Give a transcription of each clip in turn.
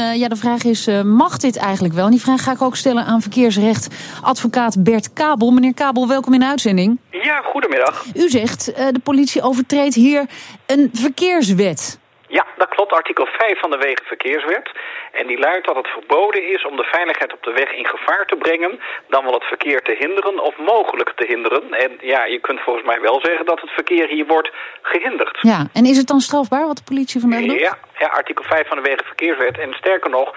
Uh, ja, de vraag is, uh, mag dit eigenlijk wel? En die vraag ga ik ook stellen aan verkeersrechtadvocaat Bert Kabel. Meneer Kabel, welkom in de uitzending. Ja, goedemiddag. U zegt, uh, de politie overtreedt hier een verkeerswet. Ja, dat klopt. Artikel 5 van de Wegenverkeerswet. En die luidt dat het verboden is om de veiligheid op de weg in gevaar te brengen... dan wel het verkeer te hinderen of mogelijk te hinderen. En ja, je kunt volgens mij wel zeggen dat het verkeer hier wordt gehinderd. Ja, en is het dan strafbaar wat de politie vandaag doet? Ja, ja artikel 5 van de Wegenverkeerswet. En sterker nog,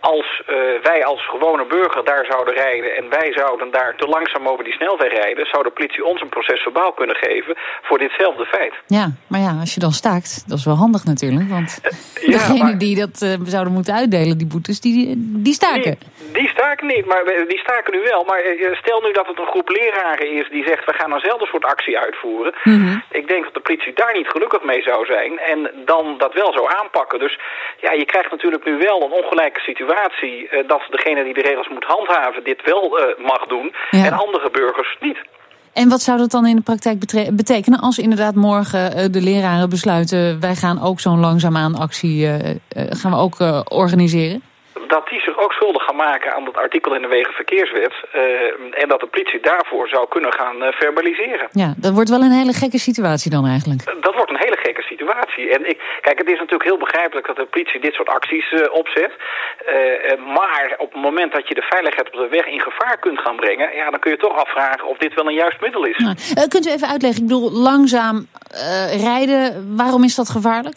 als uh, wij als gewone burger daar zouden rijden... en wij zouden daar te langzaam over die snelweg rijden... zou de politie ons een proces verbaal kunnen geven voor ditzelfde feit. Ja, maar ja, als je dan staakt, dat is wel handig natuurlijk. Want ja, degene maar... die dat uh, zouden moeten uitdelen, die boetes, die, die staken. Die, die staken niet, maar die staken nu wel. Maar stel nu dat het een groep leraren is die zegt... we gaan eenzelfde soort actie uitvoeren. Mm -hmm. Ik denk dat de politie daar niet gelukkig mee zou zijn... en dan dat wel zou aanpakken. Dus ja, je krijgt natuurlijk nu wel een ongelijke situatie uh, dat degene die de regels moet handhaven dit wel uh, mag doen ja. en andere burgers niet. En wat zou dat dan in de praktijk betekenen als inderdaad morgen uh, de leraren besluiten... wij gaan ook zo'n langzaamaan actie gaan we ook organiseren? dat die zich ook schuldig gaan maken aan dat artikel in de Wegenverkeerswet. Uh, en dat de politie daarvoor zou kunnen gaan uh, verbaliseren. Ja, dat wordt wel een hele gekke situatie dan eigenlijk. Uh, dat wordt een hele gekke En ik, kijk, het is natuurlijk heel begrijpelijk dat de politie dit soort acties opzet. maar op het moment dat je de veiligheid op de weg in gevaar kunt gaan brengen... Ja, dan kun je toch afvragen of dit wel een juist middel is. Nou, kunt u even uitleggen, ik bedoel, langzaam rijden, waarom is dat gevaarlijk?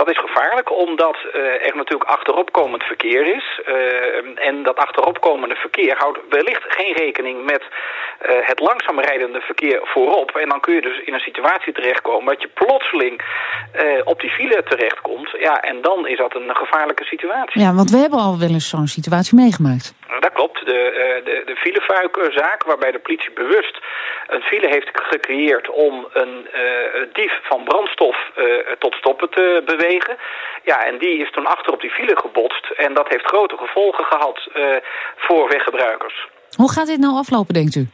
Dat is gevaarlijk omdat uh, er natuurlijk achteropkomend verkeer is. Uh, en dat achteropkomende verkeer houdt wellicht geen rekening met het langzaam rijdende verkeer voorop. En dan kun je dus in een situatie terechtkomen dat je plotseling op die file terechtkomt. Ja, en dan is dat een gevaarlijke situatie. Ja, want we hebben al wel eens zo'n situatie meegemaakt. Dat klopt. De, de, de filefuikzaak waarbij de politie bewust een file heeft gecreëerd om een dief van brandstof tot stoppen te bewegen ja, en die is toen achter op die file gebotst. En dat heeft grote gevolgen gehad uh, voor weggebruikers. Hoe gaat dit nou aflopen, denkt u?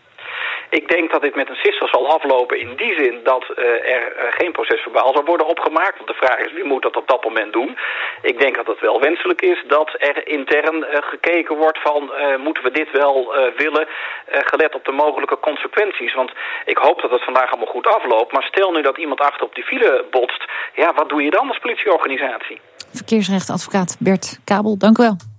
Ik denk dat dit met een sisser zal aflopen in die zin dat uh, er uh, geen procesverbaal zal worden opgemaakt. Want de vraag is wie moet dat op dat moment doen. Ik denk dat het wel wenselijk is dat er intern uh, gekeken wordt van moeten we dit wel willen gelet op de mogelijke consequenties. Want ik hoop dat het vandaag allemaal goed afloopt. Maar stel nu dat iemand achter op die file botst. Ja, wat doe je dan als politieorganisatie? Verkeersrechtadvocaat Bert Kabel, dank u wel.